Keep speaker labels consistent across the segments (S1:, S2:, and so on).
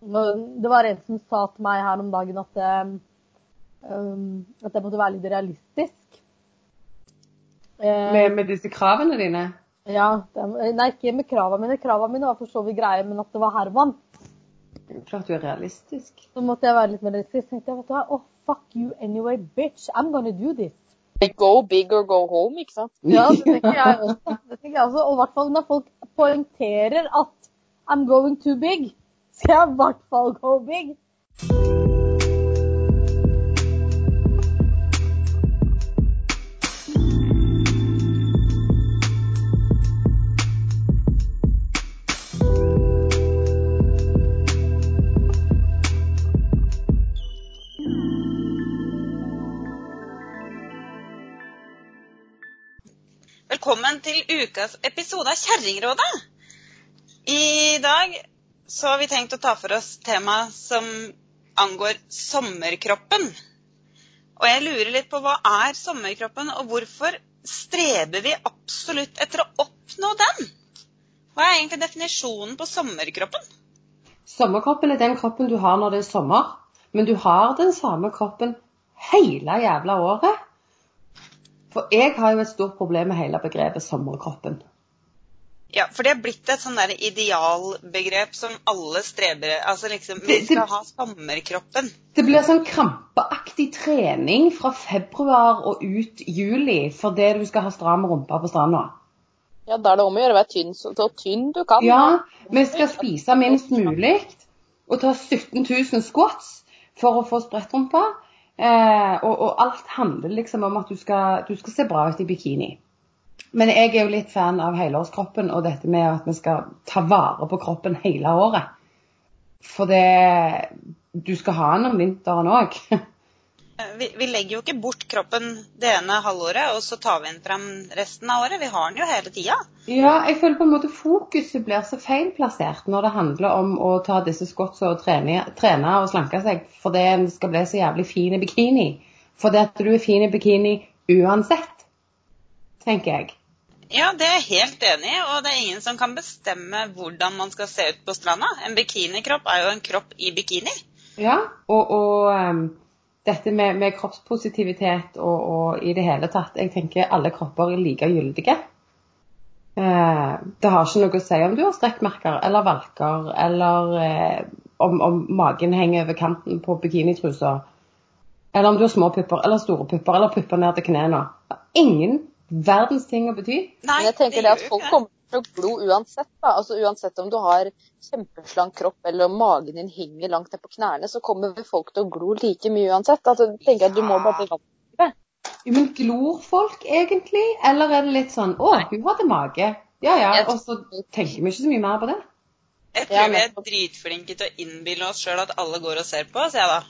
S1: Det var en som sa til meg her om dagen at, um, at jeg måtte være litt realistisk.
S2: Eh, med, med disse kravene dine?
S1: Ja. Det, nei, ikke med kravene mine. Kravene mine var for så vidt greie, men at det var Herman.
S2: Klart du er realistisk.
S1: Så måtte jeg være litt mer realistisk. tenkte jeg, vet du hva, oh, fuck you anyway, bitch. I'm gonna do this.
S3: Go big or go home, ikke sant?
S1: Ja, det tenker jeg også. Det tenker jeg også. Og i hvert fall når folk poengterer at I'm going too big, skal jeg i hvert fall go big.
S4: Velkommen til ukas episode av Kjerringrådet. I dag så har vi tenkt å ta for oss temaet som angår sommerkroppen. Og jeg lurer litt på hva er sommerkroppen, og hvorfor streber vi absolutt etter å oppnå den? Hva er egentlig definisjonen på sommerkroppen?
S2: Sommerkroppen er den kroppen du har når det er sommer. Men du har den samme kroppen hele jævla året. For jeg har jo et stort problem med hele begrepet sommerkroppen.
S4: Ja, for det er blitt et sånn der idealbegrep som alle streber Altså liksom Vi skal ha sommerkroppen.
S2: Det blir sånn krampeaktig trening fra februar og ut juli fordi du skal ha stram rumpe på stranda.
S3: Ja, da er det om å gjøre å være tynn så, tynn du kan.
S2: Ja, vi skal spise minst mulig og ta 17 000 squats for å få sprettrumpa. Eh, og, og, alt handler liksom om at du skal, du skal, se bra ut i bikini. Men jeg er jo litt fan av helårskroppen og dette med at vi skal ta vare på kroppen hele året. For det Du skal ha den om vinteren òg.
S4: vi, vi, legger jo ikke bort kroppen det ene halvåret, og så tar vi den frem resten av året. Vi har den jo hele tida.
S2: Ja, jeg føler på en måte fokuset blir så feilplassert når det handler om å ta disse skotsa og trene, trene, og slanke seg fordi en skal bli så jævlig fin i bikini. Fordi at du er fin i bikini uansett, tenker jeg.
S4: Ja, det er jeg helt enig i, og det er ingen som kan bestemme hvordan man skal se ut på stranda. En bikinikropp er jo en kropp i bikini.
S2: Ja, og, og um dette med, med kroppspositivitet og, og, i det hele tatt Jeg tenker alle kropper er like gyldige. Eh, det har ikke noe å si om du har strekkmerker eller valker, eller eh, om, om, magen henger over kanten på bikinitrusa, eller om du har små pupper eller store pupper, eller pupper ned til knærne. Ingen verdens ting å bety.
S3: Nei, jeg tenker det, det at folk kommer til å glo uansett. Da. Altså Uansett om du har kjempeslank kropp eller om magen din henger langt ned på knærne, så kommer folk til å glo like mye uansett. Altså, tenker at du må bare bli til.
S2: Men glor folk egentlig? Eller er det litt sånn Å, hun hadde mage. Ja ja. Og så tenker vi ikke så mye mer på det.
S4: Jeg tror vi er dritflinke til å innbille oss sjøl at alle går og ser på oss, jeg da.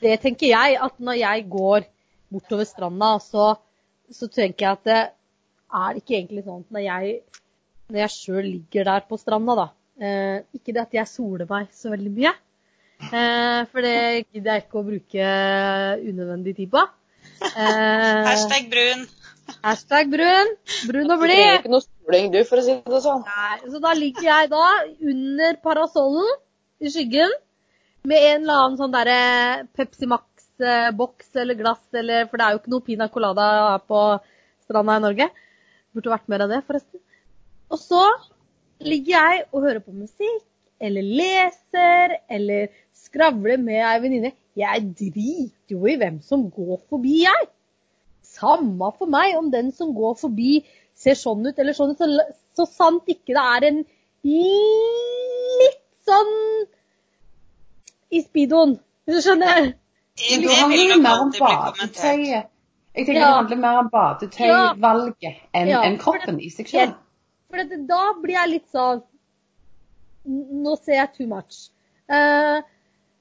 S1: Det tenker jeg, at når jeg går bortover stranda, så, så tenker jeg at det er ikke egentlig sånn at når jeg når jeg sjøl ligger der på stranda, da. Eh, ikke det at jeg soler meg så veldig mye, eh, for det gidder jeg ikke å bruke unødvendig tid på.
S4: Eh, hashtag brun.
S1: Hashtag brun. Brun og blid. Du
S3: trenger ikke noe soling, du, for å si det sånn.
S1: Nei, så da ligger jeg da under parasollen i skyggen med en eller annen sånn derre Pepsi Max-boks eller glass, eller For det er jo ikke noe Pina Colada på stranda i Norge. Burde vært mer av det, forresten. Og så ligger jeg og hører på musikk, eller leser, eller skravler med ei venninne. Jeg driter jo i hvem som går forbi, jeg. Samme for meg om den som går forbi ser sånn ut eller sånn ut, så, så sant ikke det er en litt sånn i speedoen. Hvis du skjønner?
S2: Det handler mer om badetøyet. Jeg tenker ja. det handler mer om badetøyvalget enn ja, en kroppen i seg selv.
S1: For det, da blir jeg litt sånn Nå ser jeg too much. Eh,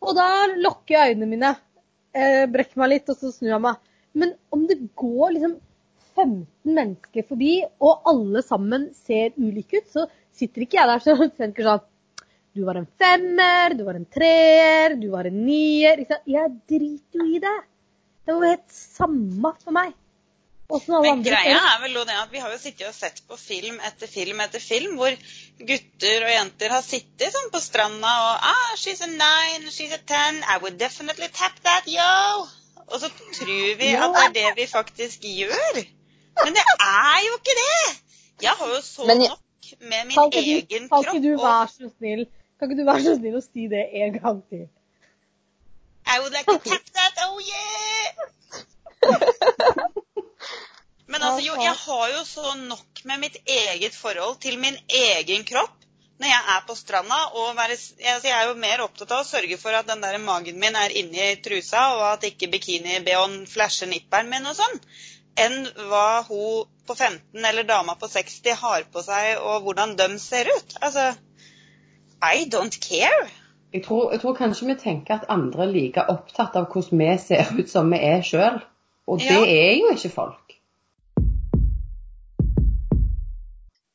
S1: og da lukker jeg øynene mine, eh, brekker meg litt, og så snur jeg meg. Men om det går liksom 15 mennesker forbi, og alle sammen ser ulike ut, så sitter ikke jeg der og tenker sånn Du var en femmer, du var en treer, du var en nier. Jeg driter jo i det. Det var helt samme for meg.
S4: Men greia er vel jo det at vi har jo sittet og sett på film etter film etter film hvor gutter og jenter har sittet sånn på stranda og ah, she's a nine, she's a ten, I would definitely tap that, yo! Og så tror vi at det er det vi faktisk gjør. Men det er jo ikke det! Jeg har jo så nok med min egen kropp.
S1: kan ikke du være så snill Kan ikke du være så snill å si det en gang til?
S4: I would like to tap that, oh yeah! Men altså, jo, jeg har jo så nok med mitt eget forhold til min egen kropp når jeg er på stranda. Og være, altså, jeg er jo mer opptatt av å sørge for at den der magen min er inni trusa, og at ikke bikini-BH-en flasher nipperen min og sånn, enn hva hun på 15 eller dama på 60 har på seg, og hvordan de ser ut. Altså, I don't care.
S2: Jeg tror, jeg tror kanskje vi tenker at andre er like opptatt av hvordan vi ser ut som vi er sjøl. Og det
S4: Ja.
S2: er jo ikke folk.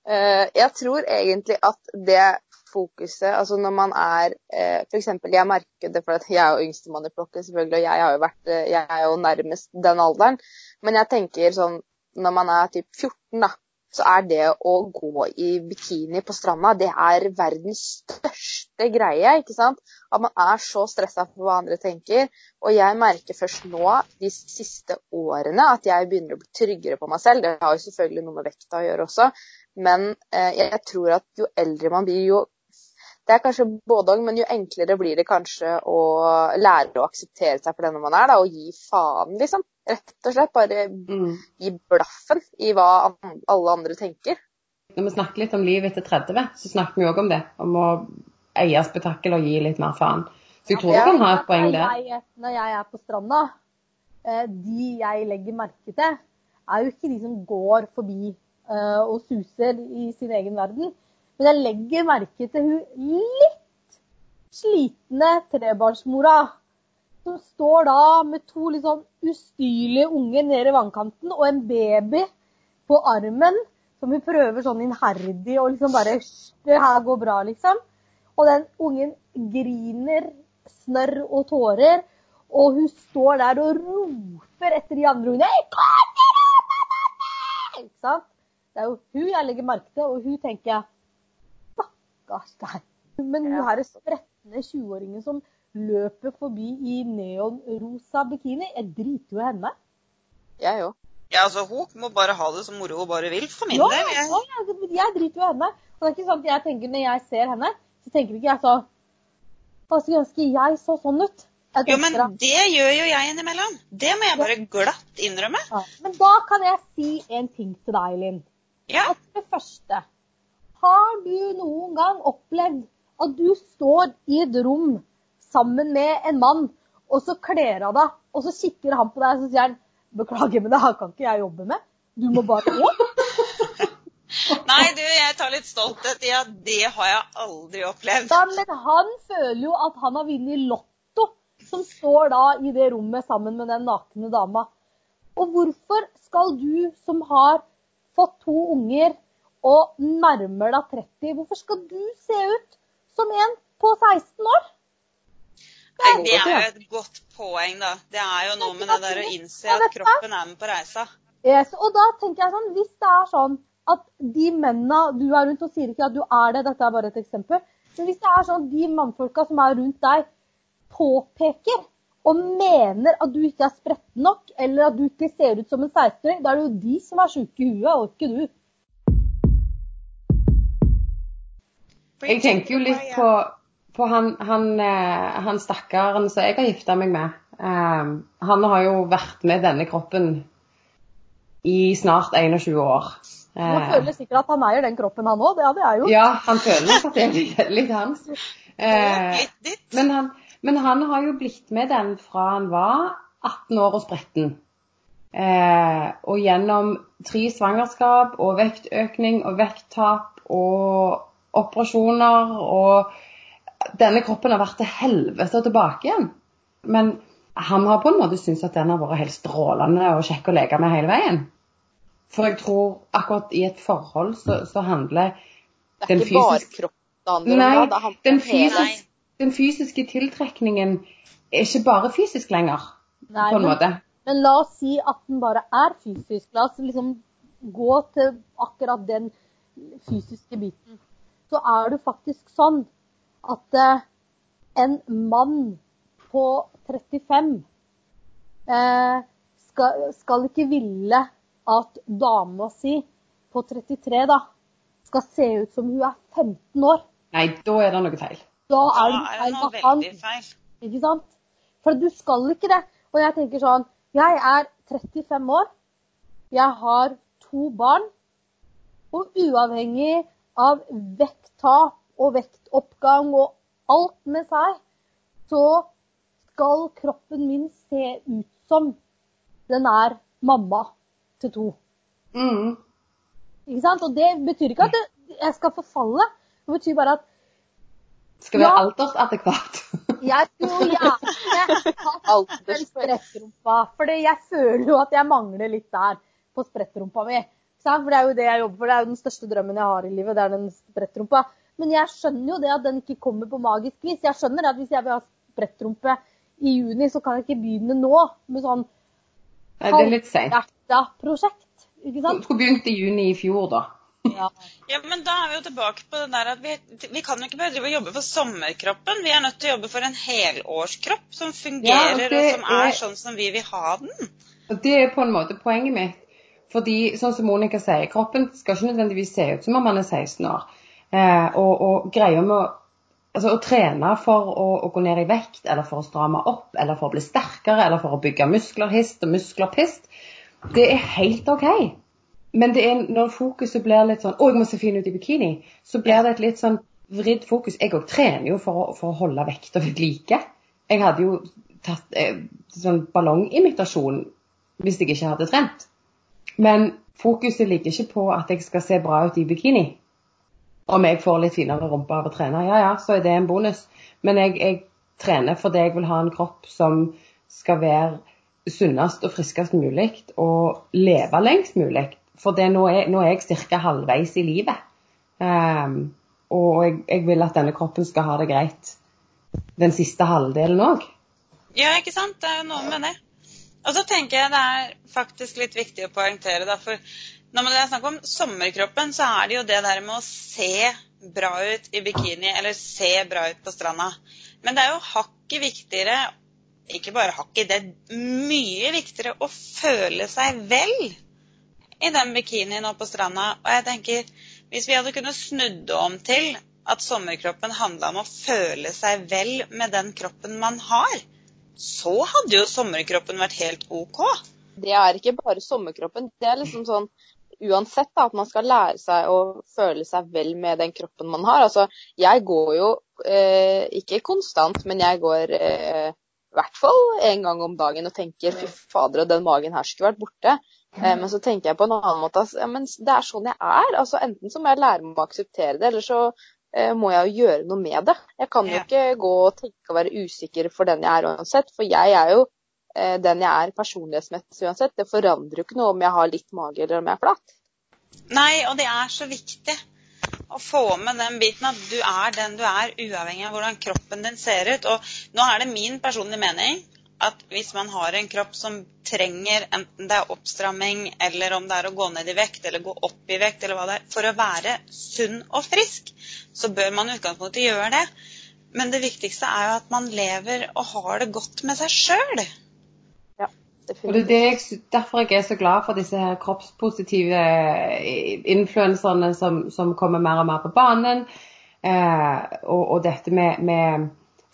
S3: Eh, jeg tror egentlig at det fokuset, altså når man er F.eks. For eksempel, jeg merker det, for at jeg er jo yngstemann i flokken, selvfølgelig, og jeg, har jo vært, eh, jeg er jo nærmest den alderen. Men jeg tenker sånn når man er typ 14, da, så er det å gå i bikini på stranda, det er verdens største greie, ikke sant? At man er så stressa for hva andre tenker. Og jeg merker først nå, de siste årene, at jeg begynner å bli tryggere på meg selv. Det har jo selvfølgelig noe med vekta å gjøre også. Men eh, jeg tror at jo eldre man blir, jo Det er kanskje både òg, men jo enklere blir det kanskje å lære å akseptere seg for den man er, da, og gi faen, liksom. Rett og slett. Bare
S2: Mm.
S3: gi blaffen i hva alle andre tenker.
S2: Når vi snakker litt om livet etter 30, så snakker vi òg om det. Om å eie spetakkel og gi litt mer faen. Så jeg tror
S3: Ja.
S2: du kan ha et poeng der.
S1: Når jeg, når jeg er på stranda, eh, de jeg legger merke til, er jo ikke de som går forbi eh, og suser i sin egen verden. Men jeg legger merke til hun litt slitne trebarnsmora som står da med to litt sånn ustyrlige unger nede i vannkanten og en baby på armen som hun prøver sånn innherdig og liksom bare Det her går bra, liksom. Og den ungen griner snørr og tårer, og hun står der og roper etter de andre ungene. «Jeg kommer, mamma!» Ikke sant? Det er jo hun jeg legger merke til, og hun tenker Stakkars deg. Men hun her spretne 20-åringen som løper forbi i neonrosa bikini, jeg driter jo i henne.
S3: Jeg òg.
S4: Ja, altså, hun må bare ha det så moro hun bare vil, for min
S1: Ja,
S4: del. Jeg,
S1: ja, jeg, driter jo i henne. Og det er ikke sånn at jeg tenker når jeg ser henne, så tenker ikke jeg så Å, skulle ønske jeg så sånn ut.
S4: Jo, men det gjør jo jeg innimellom. Det må jeg bare glatt innrømme.
S1: Ja, Men da kan jeg si en ting til deg, Linn.
S4: Ja.
S1: At for det første, har du noen gang opplevd at du står i et rom sammen med en mann, og så kler av deg, og så kikker han på deg og så sier han, beklager, men det her kan ikke jeg jobbe med. Du må bare gå.
S4: Nei, du, jeg tar litt stolthet i at det har jeg aldri opplevd.
S1: Ja, men han føler jo at han har vunnet lotto, som står da i det rommet sammen med den nakne dama. Og hvorfor skal du som har fått to unger og nærmer deg 30, hvorfor skal du se ut som en på 16 år?
S4: Nei, det er jo et godt poeng, da. Det er jo noe med det der å innse at kroppen er med på reisa.
S1: Yes, og da tenker jeg sånn, hvis det er sånn at de mennene du er rundt, og sier ikke at du er det, dette er bare et eksempel, men hvis det er sånn at de mannfolka som er rundt deg, påpeker og mener at du ikke er spretten nok, eller at du ikke ser ut som en 16-åring, da er det jo de som er sjuke i huet, og ikke du.
S2: Jeg tenker jo litt på, på han, han, eh, han stakkaren som jeg har gifta meg med. Um, han har jo vært med denne kroppen i snart 21 år.
S1: Han
S2: Eh,
S1: føler sikkert at han eier den kroppen, han òg. Det er jo.
S2: ja, han føler nok at det er litt, litt hans.
S4: Uh,
S2: men, han, men han har jo blitt med den fra han var 18 år og spretten. Eh, og gjennom tre svangerskap og vektøkning og vekttap og operasjoner og Denne kroppen har vært til helvete og tilbake igjen. Men han har på en måte syntes at den har vært helt strålende og kjekk å leke med hele veien. For jeg tror akkurat i et forhold så, så handler
S3: er
S2: Den
S3: ikke bare
S2: fysisk-
S3: kroppen det handler om.
S2: Nei, den, fysis, den fysiske tiltrekningen er ikke bare fysisk lenger,
S1: Nei,
S2: på en
S1: men,
S2: måte.
S1: Men la oss si at den bare er fysisk. La oss liksom gå til akkurat den fysiske biten. Så er det faktisk sånn at eh, en mann på 35 eh, skal, skal ikke ville at dama si på 33 da, skal se ut som hun er 15 år.
S2: Nei, da er det noe feil.
S1: Da
S4: Da
S1: er det
S4: er det
S1: feil
S4: noe
S1: med han.
S4: veldig feil.
S1: Ikke sant? For du skal ikke det. Og jeg tenker sånn Jeg er 35 år. Jeg har to barn. Og uavhengig av vekttap og vektoppgang og alt med seg, så skal kroppen min se ut som den er mamma til to.
S2: Mm.
S1: Ikke sant? Og det betyr ikke at jeg skal forfalle. Det betyr bare at
S2: Skal være
S1: Ja.
S2: aldersadekvat.
S1: jeg skulle gjerne hatt den sprettrumpa. For jeg føler jo at jeg mangler litt der på sprettrumpa mi. For det er jo det jeg jobber for. Det er jo den største drømmen jeg har i livet. Det er den sprettrumpa. Men jeg skjønner jo det at den ikke kommer på magisk vis. Jeg skjønner at hvis jeg vil ha sprettrumpe i juni, så kan jeg ikke begynne nå med sånn
S2: Nei, det er litt seint.
S1: hjerta-prosjekt. Ikke sant?
S2: Skulle begynt i juni i fjor, da.
S1: Ja.
S4: Ja, men da er vi jo tilbake på det der at vi, vi kan jo ikke bare drive og jobbe for sommerkroppen. Vi er nødt til å jobbe for en helårskropp som fungerer,
S2: Ja, og
S4: og som er
S2: er-
S4: sånn som vi vil ha den.
S2: Og det er på en måte poenget mitt. Fordi, sånn som Monica sier, kroppen skal ikke nødvendigvis se ut som om man er 16 år. Eh, og, og greia med å, altså, å trene for å, å gå ned i vekt, eller for å stramme opp, eller for å bli sterkere, eller for å bygge muskler hist og muskler pist, det er helt OK. Men er når fokuset blir litt sånn 'Å, jeg må se fin ut i bikini', så blir det et litt sånn vridd fokus. Jeg òg trener jo for å, for å holde vekta ved like. Jeg hadde jo tatt eh, sånn ballongimitasjon hvis jeg ikke hadde trent. Men fokuset ligger ikke på at jeg skal se bra ut i bikini. Om jeg får litt finere rumpe av å trene, ja ja, så er det en bonus. Men jeg, jeg trener fordi jeg vil ha en kropp som skal være sunnest og friskest mulig, og leve lengst mulig. For det, nå, er, jeg ca. halvveis i livet. Um, og jeg, jeg vil at denne kroppen skal ha det greit den siste halvdelen òg.
S4: Ja, ikke sant? Det er jo noe med det. Og så tenker jeg det er faktisk litt viktig å poengtere, da, for når det er snakk om sommerkroppen, så er det jo det der med å se bra ut i bikini, eller se bra ut på stranda. Men det er jo hakket viktigere, ikke bare hakket, det er mye viktigere å føle seg vel i den bikinien og på stranda. Og jeg tenker, hvis vi hadde kunnet snudd om til at sommerkroppen handla om å føle seg vel med den kroppen man har, så hadde jo sommerkroppen vært helt OK.
S3: Det er ikke bare sommerkroppen. Det er liksom sånn uansett da, at man skal lære seg å føle seg vel med den kroppen man har. Altså, jeg går jo eh, ikke konstant, men jeg går eh, i hvert fall en gang om dagen og tenker fy fader, den magen her skulle vært borte. Eh, men så tenker jeg på en annen måte altså, ja, men det er sånn jeg er. Altså, enten så må jeg lære meg å akseptere det, eller så eh, må jeg jo gjøre noe med det. Jeg kan jo ikke gå og tenke og være usikker for den jeg er uansett, for jeg er jo den jeg er personlighetsmessig uansett. Det forandrer jo ikke noe om jeg har litt mage eller om jeg er flat.
S4: Nei, og det er så viktig å få med den biten at du er den du er, uavhengig av hvordan kroppen din ser ut. Og nå er det min personlige mening at hvis man har en kropp som trenger enten det er oppstramming, eller om det er å gå ned i vekt, eller gå opp i vekt, eller hva det er, for å være sunn og frisk, så bør man i utgangspunktet gjøre det. Men det viktigste er jo at man lever og har det godt med seg sjøl.
S2: Og det er det jeg, derfor jeg er så glad for disse her kroppspositive eh, influenserne som, som kommer mer og mer på banen. Eh, og, og dette med, med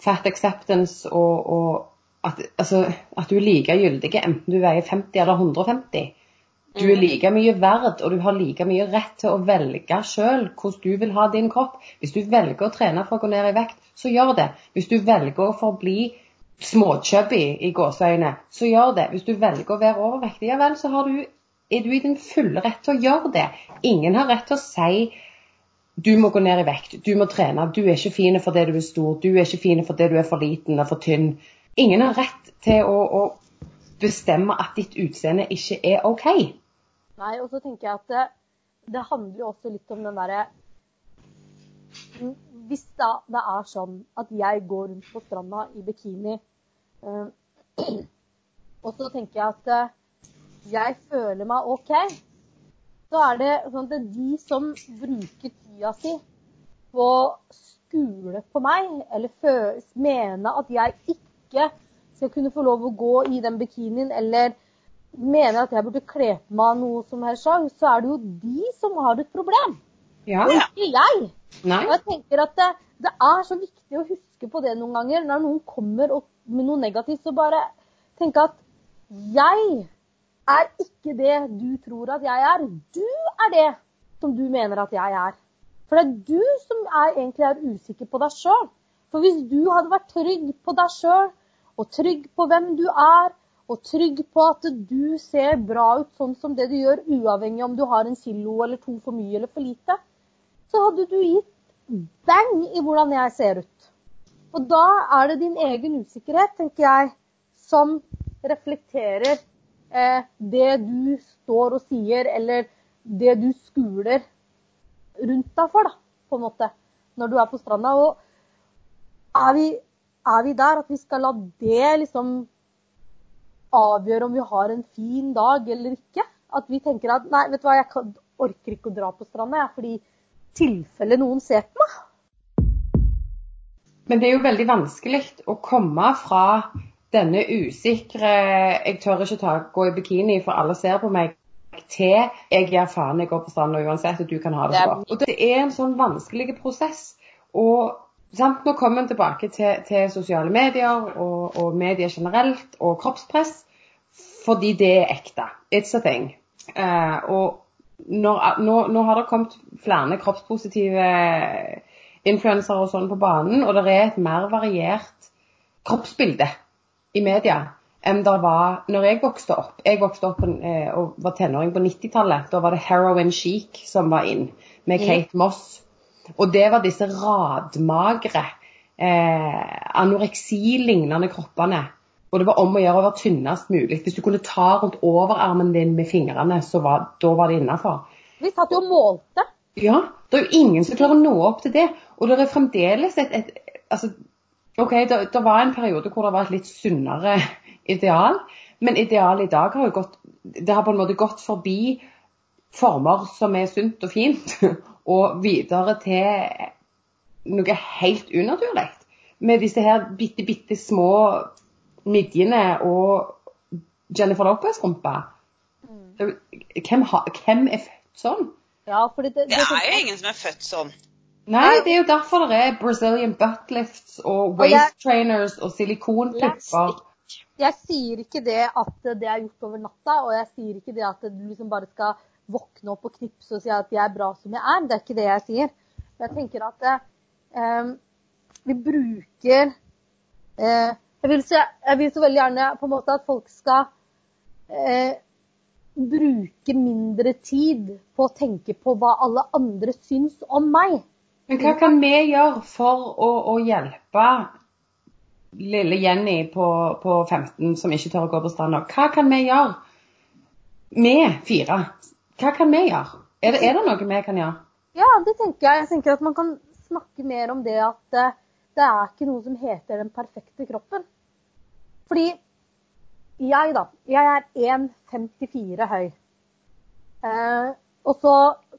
S2: fat acceptance og, og at, altså, at du er like gyldig enten du veier 50 eller 150. Du er like mye verd, og du har like mye rett til å velge sjøl hvordan du vil ha din kropp. Hvis du velger å trene for å gå ned i vekt, så gjør det. Hvis du velger å forbli småchubby i gåseøyne, så gjør det. Hvis du velger å være overvektig, ja vel, så du, er du i din fulle rett til å gjøre det. Ingen har rett til å si du må gå ned i vekt, du må trene, du er ikke fin fordi du er stor, du er ikke fin fordi du er for liten og for tynn. Ingen har rett til å, å bestemme at ditt utseende ikke er OK.
S1: Nei, og så tenker jeg at det, det handler jo også litt om den derre Hvis da det er sånn at jeg går rundt på stranda i bikini eh, og så tenker jeg at eh, jeg føler meg OK, så er det sånn at de som bruker tida si på å skule på meg, eller mene at jeg ikke skal kunne få lov å gå i den bikinien, eller mener at jeg burde kle på meg noe som helst slag, så er det jo de som har et problem,
S2: Ja.
S1: og ikke jeg.
S2: Nei.
S1: Og jeg tenker at det, det er så viktig å huske på det noen ganger. Når noen kommer og, med noe negativt, så bare tenke at jeg er ikke det du tror at jeg er. Du er det som du mener at jeg er. For det er du som er, egentlig er usikker på deg sjøl. For hvis du hadde vært trygg på deg sjøl, og trygg på hvem du er, og trygg på at du ser bra ut sånn som det du gjør, uavhengig om du har en kilo eller to for mye eller for lite, så hadde du gitt bang i hvordan jeg ser ut. Og da er det din egen usikkerhet, tenker jeg, som reflekterer eh, det du står og sier, eller det du skuler rundt deg for, da, på en måte, når du er på stranda. Og er vi, er vi der at vi skal la det liksom avgjøre om vi har en fin dag eller ikke? At vi tenker at nei, vet du hva, jeg orker ikke å dra på stranda, jeg, fordi tilfelle noen ser på meg.
S2: Men det er jo veldig vanskelig å komme fra denne usikre Jeg tør ikke ta, gå i bikini, for alle ser på meg. Til jeg gir faen, jeg går på stranda uansett, og du kan ha det så godt. Og det er en sånn vanskelig prosess. Og sant, nå kommer en tilbake til, til sosiale medier og, og medier generelt, og kroppspress, fordi det er ekte. It's a thing. Uh, og når, nå, nå har det kommet flere kroppspositive influensere og sånn på banen, og det er et mer variert kroppsbilde i media enn det var når jeg vokste opp. Jeg vokste opp eh, og var tenåring på 90-tallet. Da var det heroin chic som var inn, med. Kate Moss. Og det var disse radmagre, eh, anoreksi-lignende kroppene. Og det var om å gjøre å være tynnest mulig. Hvis du kunne ta rundt overarmen din med fingrene, så var, da var det innafor.
S1: Vi satt jo og målte.
S2: Ja, det er jo ingen som klarer å nå opp til det. Og det er fremdeles et, et altså, OK, det, det var en periode hvor det var et litt sunnere ideal, men idealet i dag har jo gått Det har på en måte gått forbi former som er sunt og fint, og videre til noe helt unaturlig. Med disse her bitte, bitte små midjene og Jennifer Lopez-rumpa. Det er Hvem, hvem er født sånn?
S1: Ja, fordi det,
S4: Det er jo ingen som er født sånn.
S2: Nei, det er jo derfor det er Brazilian buttlifts og
S1: Og jeg-
S2: waist trainers og silikonpupper.
S1: Jeg sier ikke det at det er gjort over natta, og jeg sier ikke det at du liksom bare skal våkne opp og knipse og si at jeg er bra som jeg er. Det er ikke det jeg sier. Jeg tenker at eh, vi bruker eh, jeg, vil så, jeg vil så veldig gjerne på en måte at folk skal eh, bruke mindre tid på å tenke på hva alle andre syns om meg.
S2: Men hva kan vi gjøre for å, å hjelpe lille Jenny på, på 15 som ikke tør å gå på stranda? Hva kan vi gjøre? Vi fire. Hva kan vi gjøre? Er det, er det noe vi kan gjøre?
S1: Ja, det tenker jeg. Jeg tenker at man kan snakke mer om det at eh, det er ikke noe som heter den perfekte kroppen. Fordi jeg, da. Jeg er 1,54 høy. Eh, og så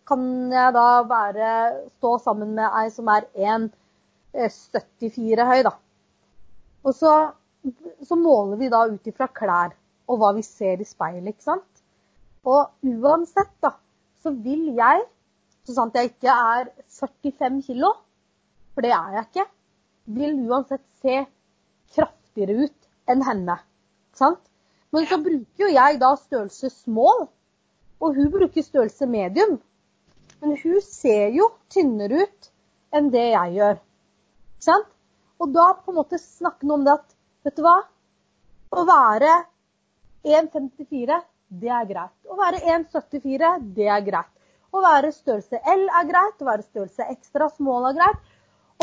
S1: kan jeg da være, stå sammen med ei som er 1,74 høy, da. Og så, så måler vi da ut ifra klær og hva vi ser i speilet, ikke sant. Og uansett, da, så vil jeg så sant jeg ikke er 45 kilo, for det er jeg ikke, vil uansett se kraftigere ut enn henne. Sant? Men så bruker jo jeg da størrelse small, og hun bruker størrelse medium. Men hun ser jo tynnere ut enn det jeg gjør. Ikke sant? Og da på en måte snakke noe om det at Vet du hva? Å være 1,54, det er greit. Å være 1,74, det er greit. Å være størrelse L er greit, å være størrelse ekstra small er greit.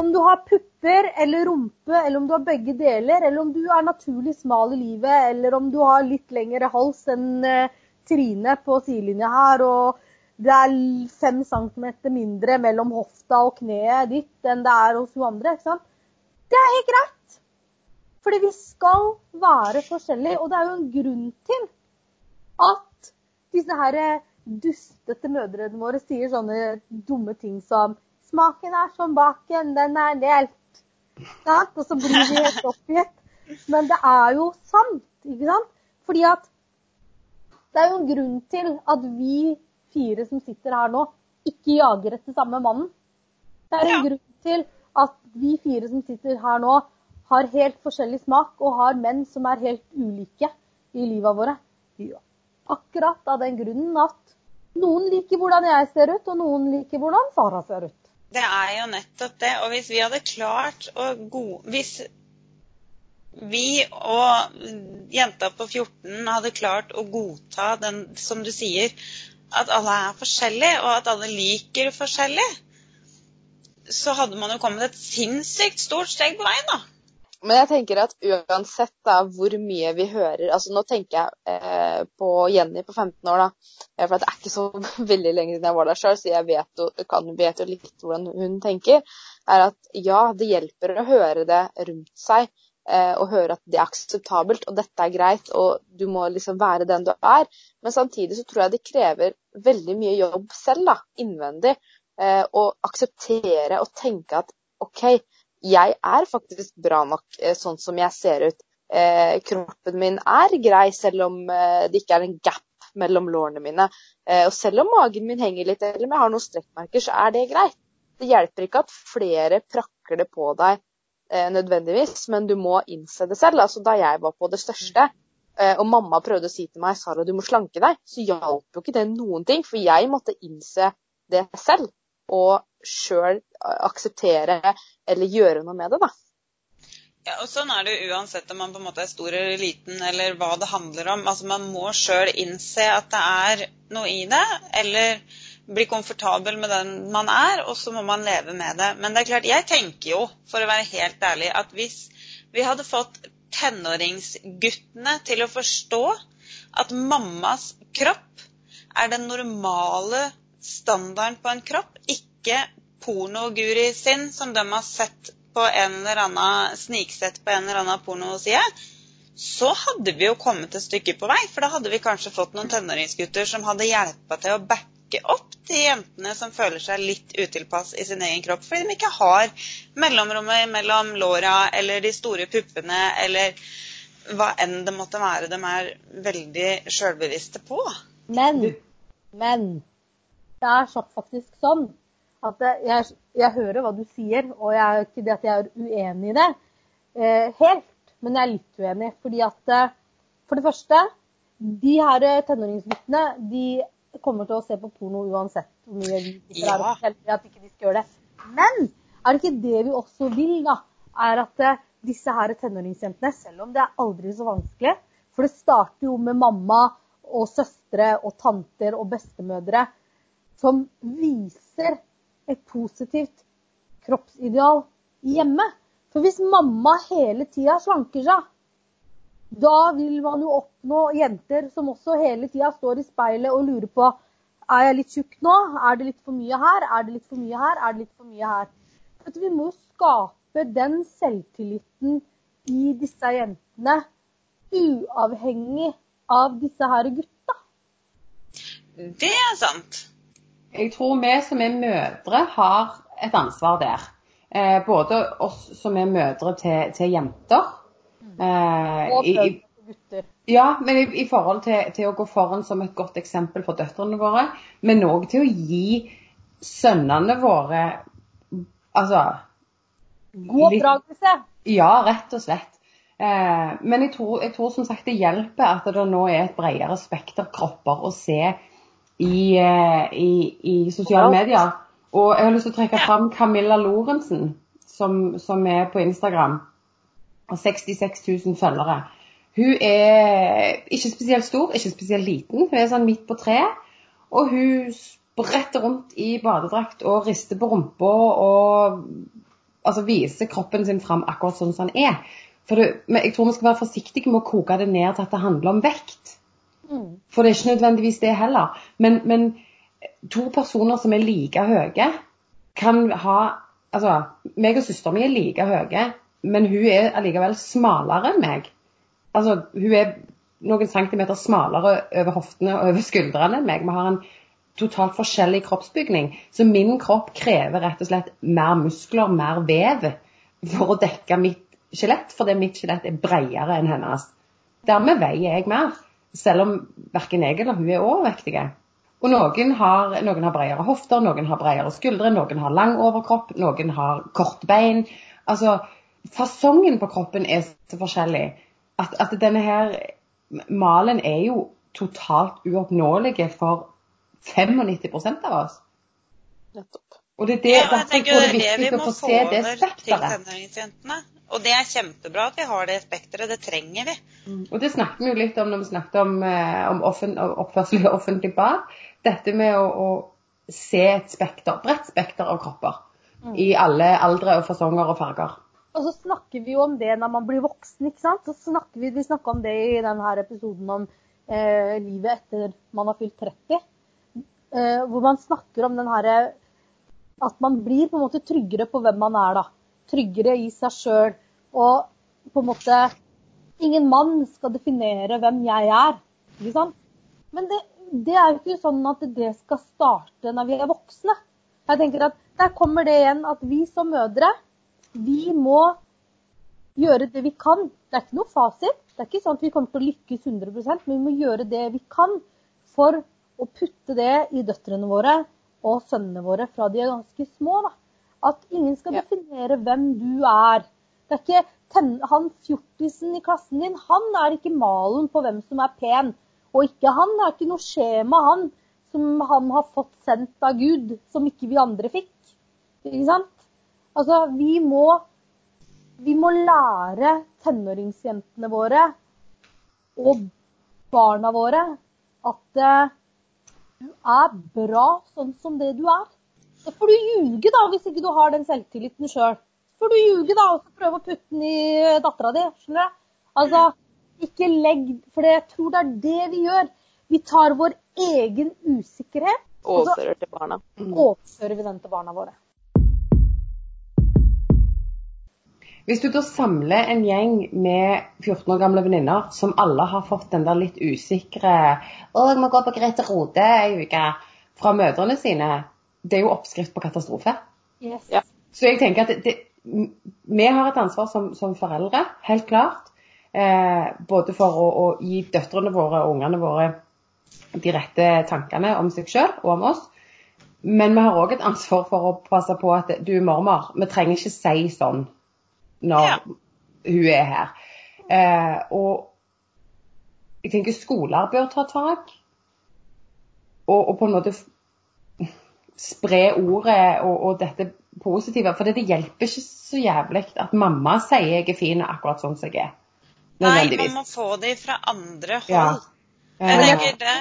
S1: Om du har pupper eller rumpe, eller om du har begge deler, eller om du er naturlig smal i livet, eller om du har litt lengre hals enn eh, Trine på sidelinja her, og det er fem centimeter mindre mellom hofta og kneet ditt enn det er hos hun andre, ikke sant? Det er helt greit. Fordi vi skal være forskjellige, og det er jo en grunn til at disse her dustete mødrene våre sier sånne dumme ting som Smaken er som baken, den er delt. Sant? Og så blir vi helt oppgitt. Men det er jo sant, ikke sant? Fordi at det er jo en grunn til at vi fire som sitter her nå, ikke jager etter samme mannen. Det er en
S4: Ja.
S1: grunn til at vi fire som sitter her nå, har helt forskjellig smak og har menn som er helt ulike i livet våre. Ja. Akkurat av den grunnen at noen liker hvordan jeg ser ut, og noen liker hvordan Sara ser ut.
S4: Det er jo nettopp det. Og hvis vi hadde klart å god... Hvis vi og jenta på 14 hadde klart å godta den, som du sier, at alle er forskjellige, og at alle liker forskjellig, så hadde man jo kommet et sinnssykt stort steg på veien, da.
S3: Men jeg tenker at uansett da, hvor mye vi hører altså Nå tenker jeg eh, på Jenny på 15 år. da, eh, for Det er ikke så veldig lenge siden jeg var der sjøl, så jeg vet jo, kan, vet jo litt hvordan hun tenker. er at Ja, det hjelper å høre det rundt seg, eh, og høre at det er akseptabelt, og dette er greit, og du må liksom være den du er. Men samtidig så tror jeg det krever veldig mye jobb selv, da, innvendig, eh, å akseptere og tenke at OK, jeg er faktisk bra nok eh, sånn som jeg ser ut. Eh, kroppen min er grei, selv om eh, det ikke er en gap mellom lårene mine. Og selv om magen min henger litt, eller om jeg har noen strekkmerker, så er det greit. Det hjelper ikke at flere prakker det på deg nødvendigvis, men du må innse det selv. Altså Da jeg var på det største, og mamma prøvde å si til meg Sara, du må slanke deg, så hjalp jo ikke det noen ting. For jeg måtte innse det selv, og sjøl akseptere eller gjøre noe med det, da.
S4: Ja, og Sånn er det uansett om man på en måte er stor eller liten, eller hva det handler om. Altså Man må sjøl innse at det er noe i det, eller bli komfortabel med den man er, og så må man leve med det. Men det er klart, jeg tenker jo, for å være helt ærlig, at hvis vi hadde fått tenåringsguttene til å forstå at mammas kropp er den normale standarden på en kropp, ikke pornoguri sin, som de har sett på en eller annen sniksett på en eller annen pornoside, så hadde vi jo kommet et stykke på vei. For da hadde vi kanskje fått noen tenåringsgutter som hadde hjelpa til å backe opp de jentene som føler seg litt utilpass i sin egen kropp, fordi de ikke har mellomrommet mellom låra eller de store puppene eller hva enn det måtte være de er veldig sjølbevisste på.
S1: Men, men det er faktisk sånn at jeg, jeg hører hva du sier, og jeg ikke det at jeg er uenig i det eh, helt, men jeg er litt uenig. Fordi at eh, for det første, de her eh, tenåringsguttene de kommer til å se på porno uansett hvor mye vi sitter her og forteller at ikke de skal gjøre det. Men er det ikke det vi også vil, da? Er at eh, disse her tenåringsjentene, selv om det er aldri så vanskelig For det starter jo med mamma og søstre og tanter og bestemødre som viser et positivt kroppsideal hjemme. For hvis mamma hele tida slanker seg, da vil man jo oppnå jenter som også hele tida står i speilet og lurer på er jeg litt tjukk nå? Er det litt for mye her? Er det litt for mye her? Er det litt for mye her? At vi må skape den selvtilliten i disse jentene, uavhengig av disse her gutta.
S4: Det er sant.
S2: Jeg tror vi som er mødre har et ansvar der. Eh, både oss som er mødre til, til jenter. Eh,
S1: Og
S2: i,
S1: gutter.
S2: ja, men i, i forhold til, til å gå foran som et godt eksempel for døtrene våre. Men òg til å gi sønnene våre Altså
S1: God oppdragelse.
S2: Ja, rett og slett. Eh, men jeg tror, jeg tror som sagt det hjelper at det nå er et bredere spekter kropper å se i, eh, i, i sosiale
S3: Ja.
S2: medier. Og jeg har lyst til å trekke fram Camilla Lorentzen, som, som er på Instagram. Har 66 000 følgere. Hun er ikke spesielt stor, ikke spesielt liten. Hun er sånn midt på treet. Og hun spretter rundt i badedrakt og rister på rumpa og altså viser kroppen sin fram akkurat sånn som den er. For det, men jeg tror vi skal være forsiktige med å koke det ned til at det handler om vekt.
S1: Mm.
S2: For det er ikke nødvendigvis det heller. Men, men to personer som er like høye, kan ha Altså, meg og søsteren min er like høye, men hun er allikevel smalere enn meg. Altså, hun er noen centimeter smalere over hoftene og over skuldrene enn meg. Vi har en totalt forskjellig kroppsbygning. Så min kropp krever rett og slett mer muskler, mer vev, for å dekke mitt skjelett, fordi mitt skjelett er bredere enn hennes. Dermed veier jeg mer, selv om verken jeg eller hun er overvektige. Og noen har, noen har bredere hofter, noen har bredere skuldre, noen har lang overkropp, noen har kort bein. Altså, fasongen på kroppen er så forskjellig at, at denne her malen er jo totalt uoppnåelig for 95% av oss.
S3: Nettopp.
S2: Og det er det,
S4: Ja, og jeg
S2: derfor tror det er
S4: det er det
S2: viktig
S4: vi
S2: å få se det spekteret.
S4: Og det er kjempebra at vi har det spekteret. Det trenger vi.
S2: Og det snakket vi jo litt om når vi snakket om, eh, om offent, om oppførsel i offentlig bad. Dette med å, å se et spekter, bredt spekter av kropper. I alle aldre og fasonger og farger.
S1: Og så snakker vi jo om det når man blir voksen, ikke sant. Så snakker vi, vi snakker om det i denne episoden om eh, livet etter man har fylt 30. Eh, hvor man snakker om den herre At man blir på en måte tryggere på hvem man er, da. Tryggere i seg sjøl. Og på en måte Ingen mann skal definere hvem jeg er. Ikke sant? Men det, det er jo ikke sånn at det skal starte når vi er voksne. Jeg tenker at Der kommer det igjen at vi som mødre vi må gjøre det vi kan. Det er ikke noe fasit. Det er ikke sånn at vi kommer til å lykkes 100% men vi må gjøre det vi kan for å putte det i døtrene våre og sønnene våre fra de er ganske små. Da. At ingen skal definere hvem du er. Det er ikke ten, Han fjortisen i klassen din, han er ikke malen på hvem som er pen. Og ikke han er ikke noe skjema, han, som han har fått sendt av Gud, som ikke vi andre fikk. Ikke sant? Altså, vi må, vi må lære tenåringsjentene våre og barna våre at du er bra sånn som det du er. Så får du ljuge da, hvis ikke du har den selvtilliten sjøl. Så får du ljuge da, og så prøve å putte den i dattera di. Skjønner du? Altså, ikke legg For jeg tror det er det vi gjør. Vi tar vår egen usikkerhet, og så
S3: Overfører til barna.
S1: overfører vi den til barna våre.
S2: Hvis du da samler en gjeng med 14 år gamle venninner som alle har fått den der litt usikre 'Å, jeg må gå på Grete Rode ei uke' fra mødrene sine, det er jo oppskrift på katastrofe.
S1: Yes.
S3: Ja.
S2: Så jeg tenker at det, det, vi har et ansvar som, som foreldre, helt klart. Eh, både for å, å gi døtrene våre og ungene våre de rette tankene om seg sjøl og om oss. Men vi har òg et ansvar for å passe på at du, mormor, vi trenger ikke si sånn når
S4: Ja.
S2: hun er her. Eh, og jeg tenker skoler bør ta tak. Og, og på en måte spre ordet og, og dette positive. For det hjelper ikke så jævlig at mamma sier jeg er fin akkurat sånn som jeg er.
S4: Nei, man må få det fra andre hold.
S2: Ja.
S4: Jeg tenker det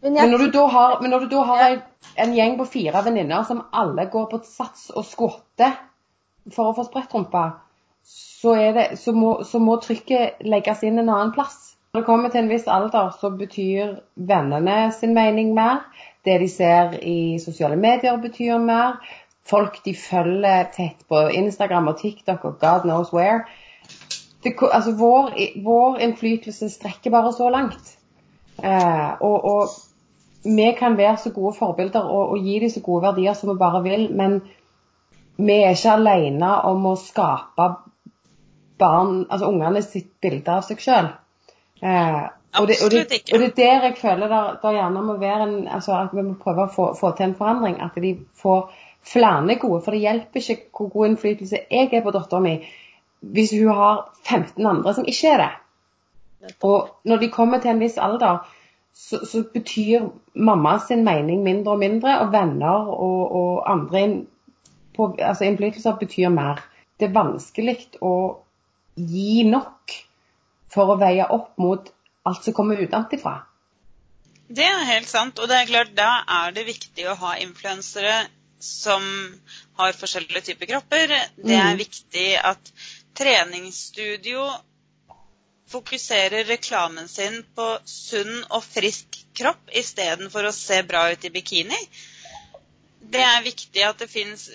S1: Men
S2: men når du da har, du da har en, en gjeng på fire venninner som alle går på et sats og skvotter for å få sprettrumpe, så, er det, så, må, så må trykket legges inn en annen plass. Når det kommer til en viss alder, så betyr vennene sin mening mer. Det de ser i sosiale medier, betyr mer. Folk de følger tett på Instagram og TikTok og God knows where. Det, altså, vår, vår innflytelse strekker bare så langt. Eh, og, og vi kan være så gode forbilder og, og gi dem så gode verdier som vi bare vil, men vi er ikke alene om å skape barn, altså ungene sitt bilde av seg sjøl. Eh, og, det, og, det, og er der jeg føler der, der gjerne må være en, altså at vi må prøve å få, få til en forandring. At de får flere gode. For det hjelper ikke hvor god innflytelse jeg er på dattera mi hvis hun har 15 andre som ikke er det. Og når de kommer til en viss alder, så, så betyr mamma sin mening mindre og mindre, og venner og, og andre inn- på, altså innflytelser betyr mer. Det er vanskelig å gi nok for å veie opp mot alt som kommer utenfra.
S4: Det er helt sant. Og det er klart, da er det viktig å ha influensere som har forskjellige typer kropper. Det er
S2: Mm.
S4: viktig at treningsstudio fokuserer reklamen sin på sunn og frisk kropp istedenfor å se bra ut i bikini. Det er viktig at det fins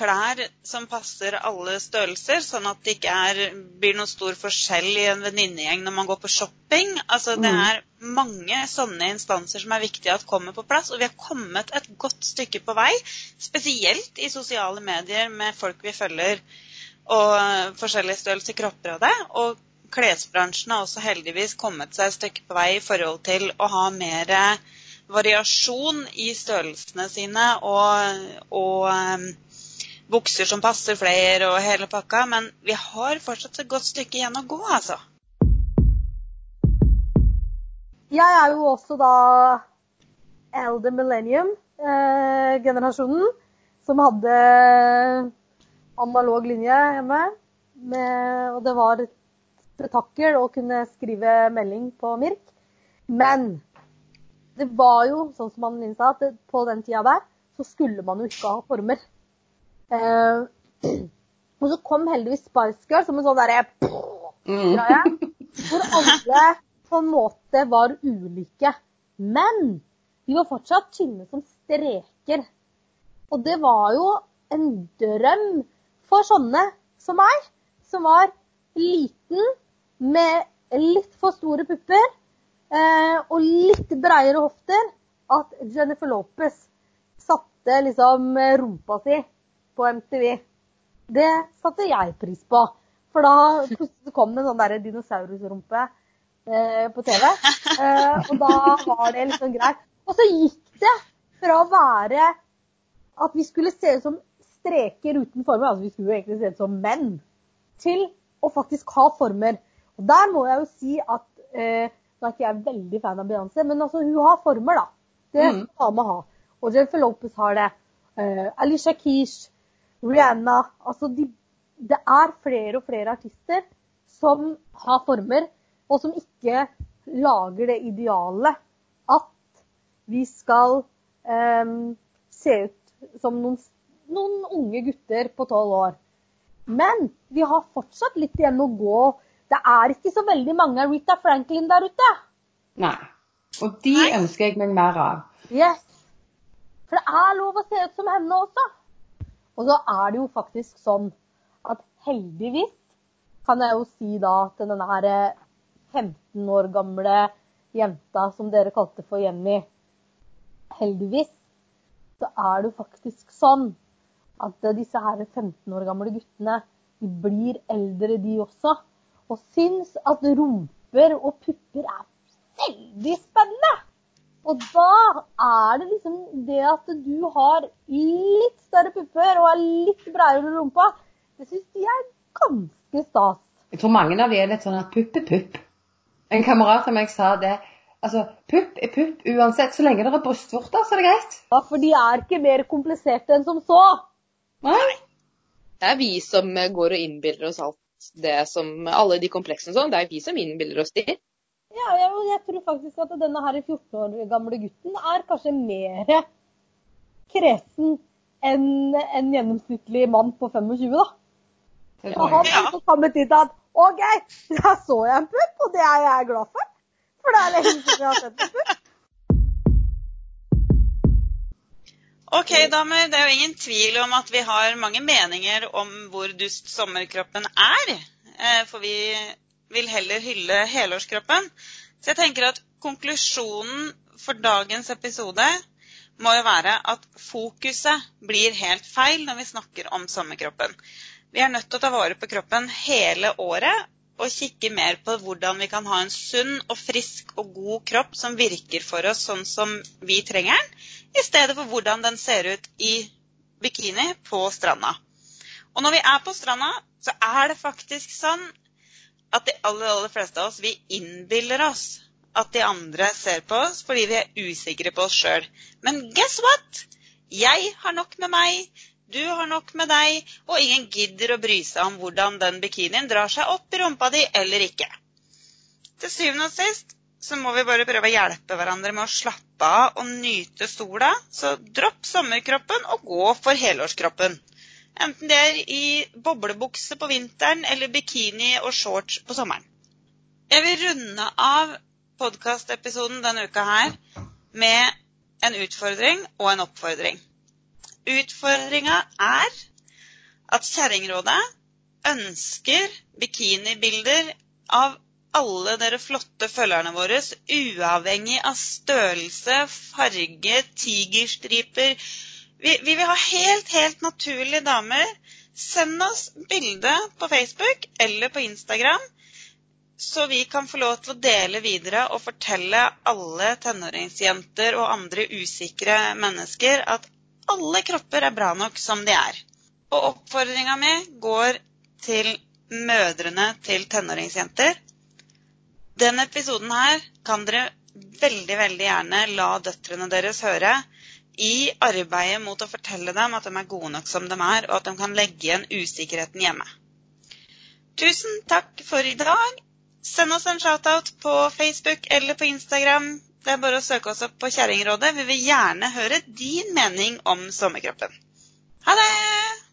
S4: klær som passer alle størrelser, sånn at det ikke er, blir noe stor forskjell i en venninnegjeng når man går på shopping. Altså, det
S2: Mm.
S4: er mange sånne instanser som er viktige at kommer på plass, og vi har kommet et godt stykke på vei, spesielt i sosiale medier med folk vi følger, og forskjellige størrelser kropper og det. Og klesbransjen har også heldigvis kommet seg et stykke på vei i forhold til å ha mer variasjon i størrelsene sine og, og em, bukser som passer flere og hele pakka, men vi har fortsatt et godt stykke igjen å gå, altså.
S1: Jeg er jo også da elder millennium-generasjonen, som hadde analog linje hjemme. Med, og det var et spetakkel å kunne skrive melding på Mirk. Men det var jo, sånn som Anne Linn sa, at på den tida der så skulle man jo ikke ha former. Eh, og så kom heldigvis Spice Girl som en sånn derre
S2: Mm.
S1: greie, hvor alle på en måte var ulike. Men de var fortsatt tynne som streker. Og det var jo en drøm for sånne som meg, som var liten med litt for store pupper eh, og litt breiere hofter, at Jennifer Lopez satte liksom rumpa si på MTV. Det satte jeg pris på. For da plutselig kom det en sånn der dinosaurusrumpe eh, på TV. Eh, og da var det liksom greit. Og så gikk det fra å være at vi skulle se ut som streker uten former, altså vi skulle jo egentlig se ut som menn, til å faktisk ha former. Og der må jeg jo si at eh, Nå er ikke jeg veldig fan av Beyoncé, men altså, hun har former, da. Det
S2: Mm.
S1: ha med å ha. Og Jennifer Lopez har det. Eh, Alicia Keys, Rihanna Altså, de, det er flere og flere artister som har former, og som ikke lager det idealet at vi skal eh, se ut som noen, noen unge gutter på tolv år. Men vi har fortsatt litt igjen å gå. Det er ikke så veldig mange Rita Franklin der ute.
S2: Nei. Og de
S4: Nei.
S2: ønsker jeg meg mer av.
S1: Yes. For det er lov å se ut som henne også. Og så er det jo faktisk sånn at heldigvis kan jeg jo si da til denne her eh, 15 år gamle jenta som dere kalte for Jenny Heldigvis så er det jo faktisk sånn at eh, disse her 15 år gamle guttene de blir eldre, de også. Og syns at rumper og pupper er veldig spennende. Og da er det liksom det at du har litt større pupper og er litt bredere rumpa, det syns de er ganske stas.
S2: Jeg tror mange av de er litt sånn at pupp er pupp. En kamerat av meg sa det. Altså, pupp er pupp uansett. Så lenge det er brystvorter, så er det greit.
S1: Ja, for de er ikke mer kompliserte enn som så.
S2: Nei?
S3: Det er vi som går og innbiller oss alt det som Alle de kompleksene og sånn. Det er vi som innbiller oss de.
S1: Ja, jeg, jeg tror faktisk at denne her 14 år gamle gutten er kanskje mer kresen enn en gjennomsnittlig mann på 25, da. Og han har kommet dit at OK, da så jeg en pupp, og det er jeg glad for. For det er lenge siden jeg har sett en pupp.
S4: Ok, damer. Det er jo ingen tvil om at vi har mange meninger om hvor dust sommerkroppen er. Eh, For vi vil heller hylle helårskroppen. Så jeg tenker at konklusjonen for dagens episode må jo være at fokuset blir helt feil når vi snakker om sommerkroppen. Vi er nødt til å ta vare på kroppen hele året og kikke mer på hvordan vi kan ha en sunn og frisk og god kropp som virker for oss sånn som vi trenger den, i stedet for hvordan den ser ut i bikini på stranda. Og når vi er på stranda, så er det faktisk sånn at de aller, aller fleste av oss, vi innbiller oss at de andre ser på oss fordi vi er usikre på oss sjøl. Men guess what? Jeg har nok med meg, du har nok med deg, og ingen gidder å bry seg om hvordan den bikinien drar seg opp i rumpa di eller ikke. Til syvende og sist så må vi bare prøve å hjelpe hverandre med å slappe av og nyte sola. Så dropp sommerkroppen og gå for helårskroppen. Enten det er i boblebukse på vinteren eller bikini og shorts på sommeren. Jeg vil runde av podkastepisoden denne uka her med en utfordring og en oppfordring. Utfordringa er at Kjerringrådet ønsker bikinibilder av alle dere flotte følgerne våre, uavhengig av størrelse, farge, tigerstriper. Vi, vi vil ha helt, helt naturlige damer. Send oss bilde på Facebook eller på Instagram, så vi kan få lov til å dele videre og fortelle alle tenåringsjenter og andre usikre mennesker at alle kropper er bra nok som de er. Og oppfordringa mi går til mødrene til tenåringsjenter. Denne episoden her kan dere veldig, veldig gjerne la døtrene deres høre i arbeidet mot å fortelle dem at de er gode nok som de er, og at de kan legge igjen usikkerheten hjemme. Tusen takk for i dag. Send oss en shoutout på Facebook eller på Instagram. Det er bare å søke oss opp på Kjerringrådet. Vi vil gjerne høre din mening om sommerkroppen. Ha det!